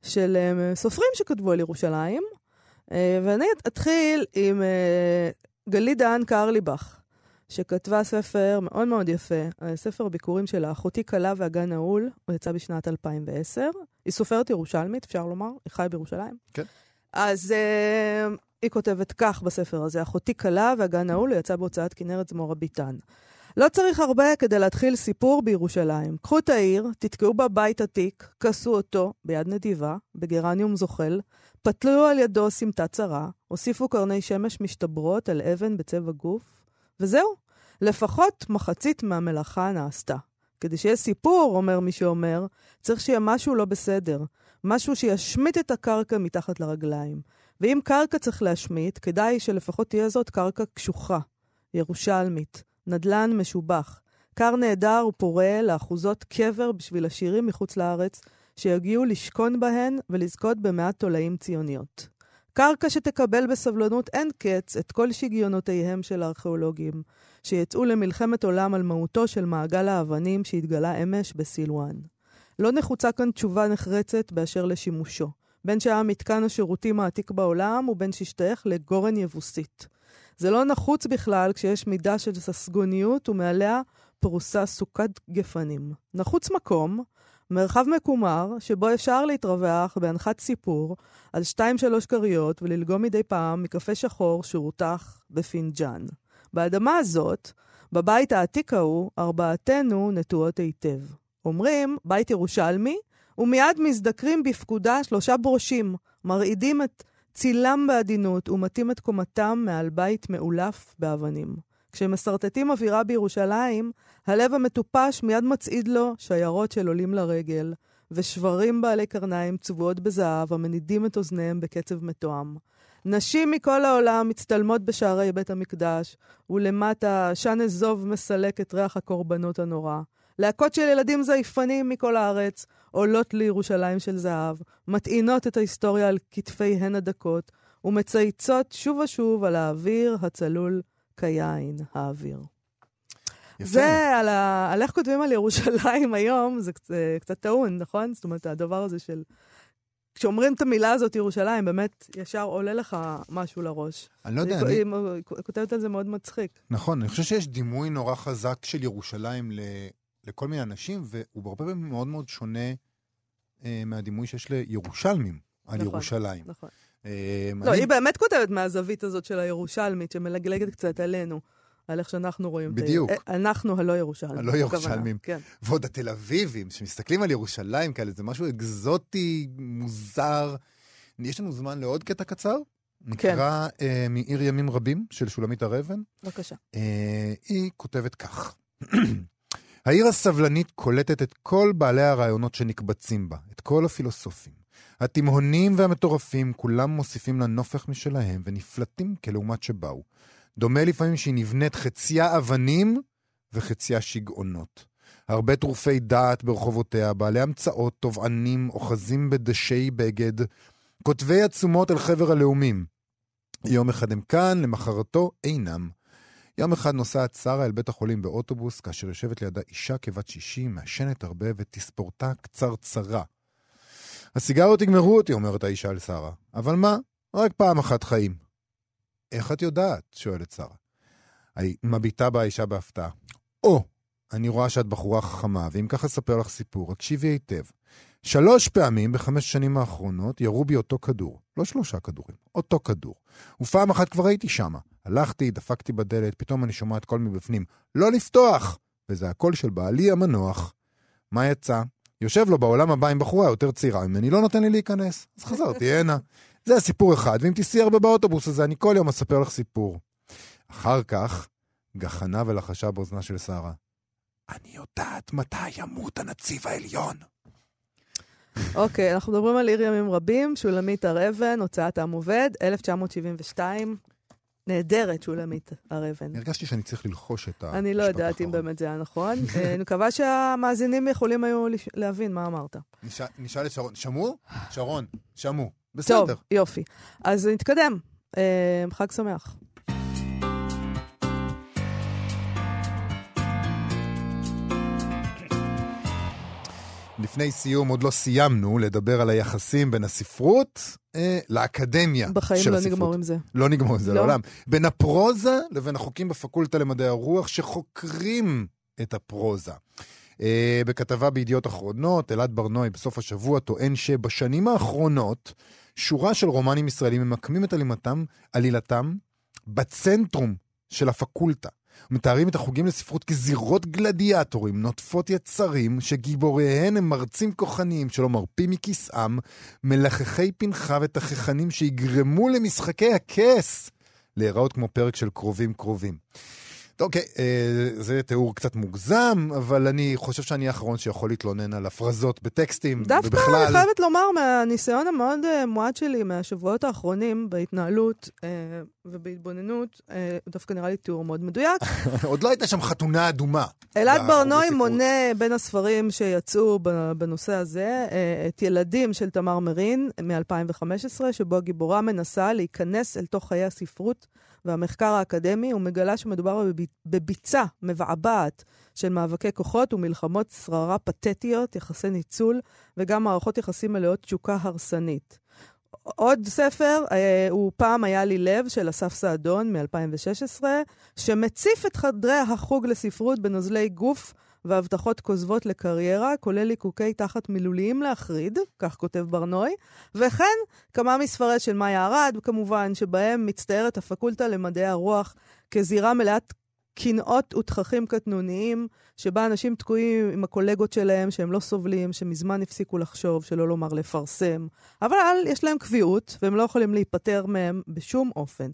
של אה, סופרים שכתבו על ירושלים. אה, ואני אתחיל עם אה, גלית דהן קרליבך, שכתבה ספר מאוד מאוד יפה, ספר הביקורים שלה, אחותי כלה והגן נעול, הוא יצא בשנת 2010. היא סופרת ירושלמית, אפשר לומר, היא חיה בירושלים. כן. אז uh, היא כותבת כך בספר הזה, אחותי כלה והגן נעול, הוא יצא בהוצאת כנרת זמורה ביטן. לא צריך הרבה כדי להתחיל סיפור בירושלים. קחו את העיר, תתקעו בה בית עתיק, כסו אותו ביד נדיבה, בגרניום זוחל, פתלו על ידו סמטה צרה, הוסיפו קרני שמש משתברות על אבן בצבע גוף, וזהו. לפחות מחצית מהמלאכה נעשתה. כדי שיהיה סיפור, אומר מי שאומר, צריך שיהיה משהו לא בסדר. משהו שישמיט את הקרקע מתחת לרגליים. ואם קרקע צריך להשמיט, כדאי שלפחות תהיה זאת קרקע קשוחה, ירושלמית, נדלן משובח, קר נהדר ופורה לאחוזות קבר בשביל עשירים מחוץ לארץ, שיגיעו לשכון בהן ולזכות במעט תולעים ציוניות. קרקע שתקבל בסבלנות אין קץ את כל שגיונותיהם של הארכיאולוגים, שיצאו למלחמת עולם על מהותו של מעגל האבנים שהתגלה אמש בסילואן. לא נחוצה כאן תשובה נחרצת באשר לשימושו, בין שהיה מתקן השירותים העתיק בעולם ובין שהשתייך לגורן יבוסית. זה לא נחוץ בכלל כשיש מידה של ססגוניות ומעליה פרוסה סוכת גפנים. נחוץ מקום, מרחב מקומר, שבו אפשר להתרווח בהנחת סיפור על שתיים-שלוש כריות וללגום מדי פעם מקפה שחור שהורתח בפינג'אן. באדמה הזאת, בבית העתיק ההוא, ארבעתנו נטועות היטב. אומרים, בית ירושלמי, ומיד מזדקרים בפקודה שלושה ברושים, מרעידים את צילם בעדינות ומטים את קומתם מעל בית מאולף באבנים. כשמסרטטים אווירה בירושלים, הלב המטופש מיד מצעיד לו שיירות של עולים לרגל, ושברים בעלי קרניים צבועות בזהב המנידים את אוזניהם בקצב מתואם. נשים מכל העולם מצטלמות בשערי בית המקדש, ולמטה עשן אזוב מסלק את ריח הקורבנות הנורא. להקות של ילדים זייפנים מכל הארץ עולות לירושלים של זהב, מטעינות את ההיסטוריה על כתפיהן הדקות, ומצייצות שוב ושוב על האוויר הצלול כיין האוויר. יפה. זה על, ה... על איך כותבים על ירושלים היום, זה קצת, קצת טעון, נכון? זאת אומרת, הדבר הזה של... כשאומרים את המילה הזאת, ירושלים, באמת ישר עולה לך משהו לראש. אני לא יודע, אני... היא, כותבת על זה מאוד מצחיק. נכון, אני חושב שיש דימוי נורא חזק של ירושלים ל... לכל מיני אנשים, והוא הרבה פעמים מאוד מאוד שונה אה, מהדימוי שיש לירושלמים על נכון, ירושלים. נכון. אה, לא, אני- היא באמת כותבת מהזווית הזאת של הירושלמית, שמלגלגת קצת עלינו, על איך שאנחנו רואים. את ה- בדיוק. אנחנו הלא ירושלמים. הלא ירושלמים. כן. ועוד התל אביבים, שמסתכלים על ירושלים כאלה, זה משהו אקזוטי, מוזר. יש לנו זמן לעוד קטע קצר? נקרא אה, מעיר ימים רבים של שולמית הר אבן. בבקשה. אה, היא כותבת כך: העיר הסבלנית קולטת את כל בעלי הרעיונות שנקבצים בה, את כל הפילוסופים. התימהונים והמטורפים, כולם מוסיפים לה נופך משלהם ונפלטים כלעומת שבאו. דומה לפעמים שהיא נבנית חציה אבנים וחציה שגעונות. הרבה טרופי דעת ברחובותיה, בעלי המצאות, תובענים, אוחזים בדשי בגד, כותבי עצומות אל חבר הלאומים. יום אחד הם כאן, למחרתו אינם. יום אחד נוסעת שרה אל בית החולים באוטובוס, כאשר יושבת לידה אישה כבת 60, מעשנת הרבה ותספורתה קצרצרה. הסיגריות יגמרו אותי, אומרת האישה לשרה. אבל מה? רק פעם אחת חיים. איך את יודעת? שואלת שרה. מביטה בה האישה בהפתעה. או, אני רואה שאת בחורה חכמה, ואם ככה אספר לך סיפור, הקשיבי היטב. שלוש פעמים בחמש שנים האחרונות ירו בי אותו כדור. לא שלושה כדורים, אותו כדור. ופעם אחת כבר הייתי שמה. הלכתי, דפקתי בדלת, פתאום אני שומעת קול מבפנים, לא לפתוח! וזה הקול של בעלי המנוח. מה יצא? יושב לו בעולם הבא עם בחורה יותר צעירה ממני, לא נותן לי להיכנס. אז חזרתי הנה. זה הסיפור אחד, ואם תיסעי הרבה באוטובוס הזה, אני כל יום אספר לך סיפור. אחר כך, גחנה ולחשה באוזנה של שרה. אני יודעת מתי ימות הנציב העליון. אוקיי, אנחנו מדברים על עיר ימים רבים, שולמית הר אבן, הוצאת עם עובד, 1972. נהדרת, שולמית הר אבן. הרגשתי שאני צריך ללחוש את המשפט אני לא יודעת אם באמת זה היה נכון. אה, אני מקווה שהמאזינים יכולים היו להבין מה אמרת. נשאל- נשאל את שרון. שמעו? שרון, שמעו. בסדר. טוב, יופי. אז נתקדם. אה, חג שמח. לפני סיום, עוד לא סיימנו לדבר על היחסים בין הספרות אה, לאקדמיה בחיים של לא הספרות. נגמור עם זה. לא נגמור עם זה לא. לעולם. בין הפרוזה לבין החוקים בפקולטה למדעי הרוח שחוקרים את הפרוזה. אה, בכתבה בידיעות אחרונות, אלעד ברנועי בסוף השבוע טוען שבשנים האחרונות שורה של רומנים ישראלים ממקמים את עלילתם, עלילתם בצנטרום של הפקולטה. מתארים את החוגים לספרות כזירות גלדיאטורים, נוטפות יצרים, שגיבוריהן הם מרצים כוחניים שלא מרפים מכיסאם, מלחכי פנחה ותככנים שיגרמו למשחקי הכס להיראות כמו פרק של קרובים קרובים. אוקיי, אה, זה תיאור קצת מוגזם, אבל אני חושב שאני האחרון שיכול להתלונן על הפרזות בטקסטים, דווקא ובכלל... אני חייבת לומר, מהניסיון המאוד אה, מועט שלי מהשבועות האחרונים בהתנהלות אה, ובהתבוננות, דווקא נראה לי תיאור מאוד מדויק. עוד לא הייתה שם חתונה אדומה. אלעד ברנועי. מונה בין הספרים שיצאו בנושא הזה את ילדים של תמר מרין מ-2015, שבו הגיבורה מנסה להיכנס אל תוך חיי הספרות והמחקר האקדמי, ומגלה שמדובר בב- בביצה מבעבעת של מאבקי כוחות ומלחמות שררה פתטיות, יחסי ניצול, וגם מערכות יחסים מלאות תשוקה הרסנית. עוד ספר אה, הוא פעם היה לי לב של אסף סעדון מ-2016, שמציף את חדרי החוג לספרות בנוזלי גוף והבטחות כוזבות לקריירה, כולל ליקוקי תחת מילוליים להחריד, כך כותב ברנועי, וכן כמה מספרי של מאיה ארד, כמובן, שבהם מצטיירת הפקולטה למדעי הרוח כזירה מלאת קנאות ותככים קטנוניים, שבה אנשים תקועים עם הקולגות שלהם שהם לא סובלים, שמזמן הפסיקו לחשוב, שלא לומר לפרסם. אבל יש להם קביעות, והם לא יכולים להיפטר מהם בשום אופן.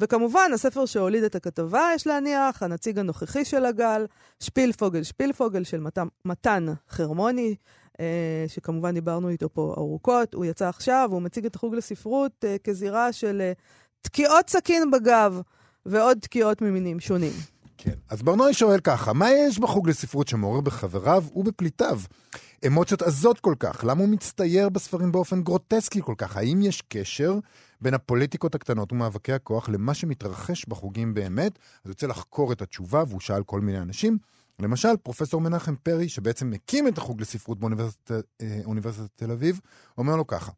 וכמובן, הספר שהוליד את הכתבה, יש להניח, הנציג הנוכחי של הגל, שפילפוגל שפילפוגל של מת... מתן חרמוני, אה, שכמובן דיברנו איתו פה ארוכות. הוא יצא עכשיו, והוא מציג את החוג לספרות אה, כזירה של אה, תקיעות סכין בגב ועוד תקיעות ממינים שונים. כן. אז ברנועי שואל ככה, מה יש בחוג לספרות שמעורר בחבריו ובפליטיו אמוציות עזות כל כך? למה הוא מצטייר בספרים באופן גרוטסקי כל כך? האם יש קשר בין הפוליטיקות הקטנות ומאבקי הכוח למה שמתרחש בחוגים באמת? אז הוא רוצה לחקור את התשובה, והוא שאל כל מיני אנשים. למשל, פרופסור מנחם פרי, שבעצם מקים את החוג לספרות באוניברסיטת אה, תל אביב, אומר לו ככה,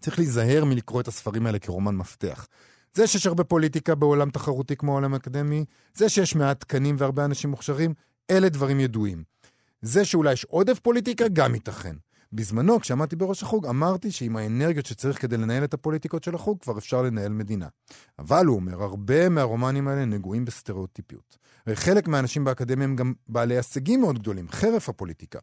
צריך להיזהר מלקרוא את הספרים האלה כרומן מפתח. זה שיש הרבה פוליטיקה בעולם תחרותי כמו העולם האקדמי, זה שיש מעט תקנים והרבה אנשים מוכשרים, אלה דברים ידועים. זה שאולי יש עודף פוליטיקה, גם ייתכן. בזמנו, כשעמדתי בראש החוג, אמרתי שעם האנרגיות שצריך כדי לנהל את הפוליטיקות של החוג, כבר אפשר לנהל מדינה. אבל, הוא אומר, הרבה מהרומנים האלה נגועים בסטריאוטיפיות. וחלק מהאנשים באקדמיה הם גם בעלי הישגים מאוד גדולים, חרף הפוליטיקה.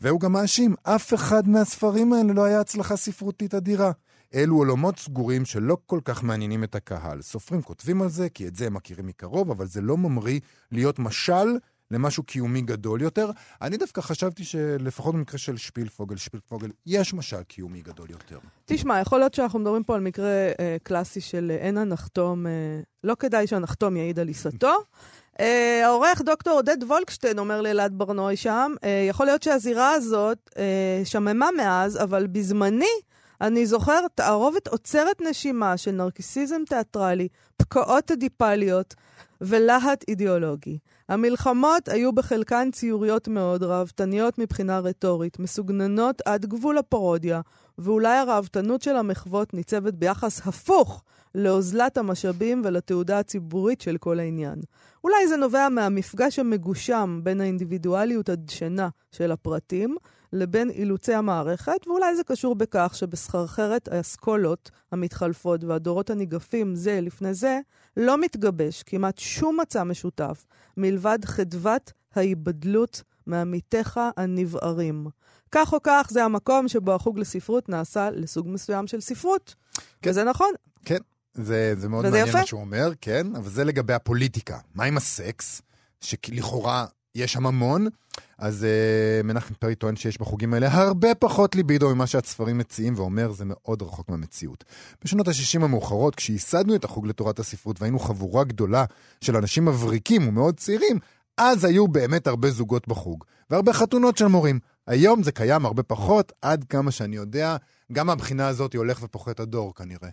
והוא גם מאשים, אף אחד מהספרים האלה לא היה הצלחה ספרותית אדירה. אלו עולמות סגורים שלא כל כך מעניינים את הקהל. סופרים כותבים על זה, כי את זה הם מכירים מקרוב, אבל זה לא ממריא להיות משל למשהו קיומי גדול יותר. אני דווקא חשבתי שלפחות במקרה של שפילפוגל, שפילפוגל, יש משל קיומי גדול יותר. תשמע, יכול להיות שאנחנו מדברים פה על מקרה אה, קלאסי של אה, אין הנחתום, אה, לא כדאי שהנחתום יעיד על עיסתו. אה, העורך דוקטור עודד וולקשטיין אומר לאלעד ברנועי שם, אה, יכול להיות שהזירה הזאת אה, שממה מאז, אבל בזמני אני זוכר תערובת עוצרת נשימה של נרקיסיזם תיאטרלי, פקעות אדיפליות ולהט אידיאולוגי. המלחמות היו בחלקן ציוריות מאוד, ראוותניות מבחינה רטורית, מסוגננות עד גבול הפרודיה, ואולי הראוותנות של המחוות ניצבת ביחס הפוך לאוזלת המשאבים ולתעודה הציבורית של כל העניין. אולי זה נובע מהמפגש המגושם בין האינדיבידואליות הדשנה של הפרטים לבין אילוצי המערכת, ואולי זה קשור בכך שבסחרחרת האסכולות המתחלפות והדורות הניגפים זה לפני זה, לא מתגבש כמעט שום מצע משותף מלבד חדוות ההיבדלות מעמיתיך הנבערים. כך או כך, זה המקום שבו החוג לספרות נעשה לסוג מסוים של ספרות. כן. וזה נכון. כן, זה, זה מאוד מעניין יפה. מה שהוא אומר, כן, אבל זה לגבי הפוליטיקה. מה עם הסקס? שלכאורה יש שם המון, אז uh, מנחם פרי טוען שיש בחוגים האלה הרבה פחות ליבידו ממה שהספרים מציעים, ואומר זה מאוד רחוק מהמציאות. בשנות ה-60 המאוחרות, כשייסדנו את החוג לתורת הספרות והיינו חבורה גדולה של אנשים מבריקים ומאוד צעירים, אז היו באמת הרבה זוגות בחוג, והרבה חתונות של מורים. היום זה קיים הרבה פחות, עד כמה שאני יודע, גם מהבחינה הזאת הולך ופוחת הדור כנראה.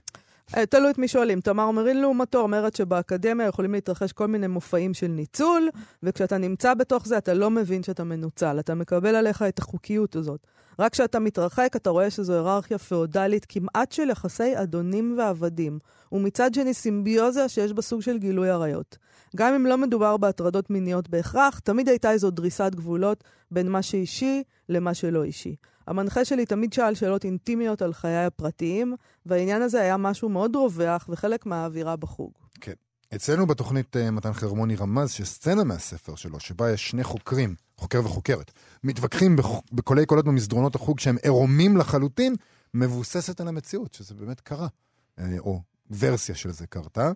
אה, תלוי את מי שואלים. תמר מרין לעומתו אומרת שבאקדמיה יכולים להתרחש כל מיני מופעים של ניצול, וכשאתה נמצא בתוך זה אתה לא מבין שאתה מנוצל, אתה מקבל עליך את החוקיות הזאת. רק כשאתה מתרחק אתה רואה שזו היררכיה פאודלית כמעט של יחסי אדונים ועבדים, ומצד שני סימביוזה שיש בה סוג של גילוי עריות. גם אם לא מדובר בהטרדות מיניות בהכרח, תמיד הייתה איזו דריסת גבולות בין מה שאישי למה שלא אישי. המנחה שלי תמיד שאל שאלות אינטימיות על חיי הפרטיים, והעניין הזה היה משהו מאוד רווח וחלק מהאווירה בחוג. אצלנו בתוכנית אה, מתן חרמוני רמז שסצנה מהספר שלו, שבה יש שני חוקרים, חוקר וחוקרת, מתווכחים בקולי קולות במסדרונות החוג שהם עירומים לחלוטין, מבוססת על המציאות, שזה באמת קרה. אה, או ורסיה של זה קרתה.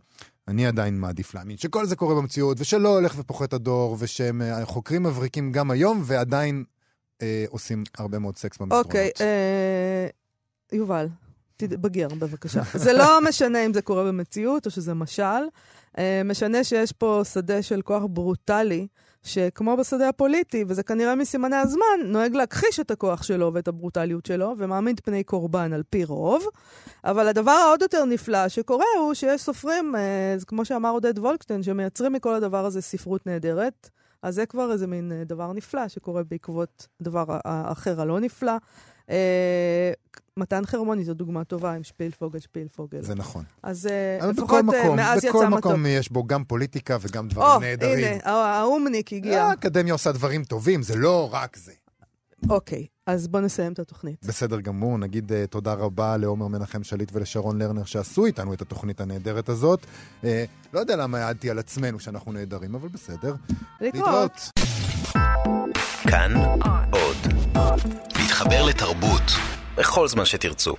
אני עדיין מעדיף להאמין שכל זה קורה במציאות, ושלא הולך ופוחת הדור, ושהם אה, חוקרים מבריקים גם היום, ועדיין אה, עושים הרבה מאוד סקס במסדרונות. אוקיי, אה, יובל, תתבגר בבקשה. זה לא משנה אם זה קורה במציאות או שזה משל, אה, משנה שיש פה שדה של כוח ברוטלי, שכמו בשדה הפוליטי, וזה כנראה מסימני הזמן, נוהג להכחיש את הכוח שלו ואת הברוטליות שלו, ומעמיד פני קורבן על פי רוב. אבל הדבר העוד יותר נפלא שקורה הוא שיש סופרים, אה, כמו שאמר עודד וולקשטיין, שמייצרים מכל הדבר הזה ספרות נהדרת. אז זה כבר איזה מין אה, דבר נפלא שקורה בעקבות הדבר ה- האחר הלא נפלא. אה, מתן חרמוני זו דוגמה טובה עם שפילפוגל, שפילפוגל. זה נכון. אז אה, לפחות בכל אה, מקום, מאז בכל יצא מתוק. מקום יש בו גם פוליטיקה וגם דברים או, נהדרים. הנה, הא- האומניק הגיע. האקדמיה עושה דברים טובים, זה לא רק זה. אוקיי, אז בוא נסיים את התוכנית. בסדר גמור, נגיד uh, תודה רבה לעומר מנחם שליט ולשרון לרנר שעשו איתנו את התוכנית הנהדרת הזאת. Uh, לא יודע למה העדתי על עצמנו שאנחנו נהדרים, אבל בסדר. להתראות. כאן עוד. להתחבר לתרבות בכל זמן שתרצו.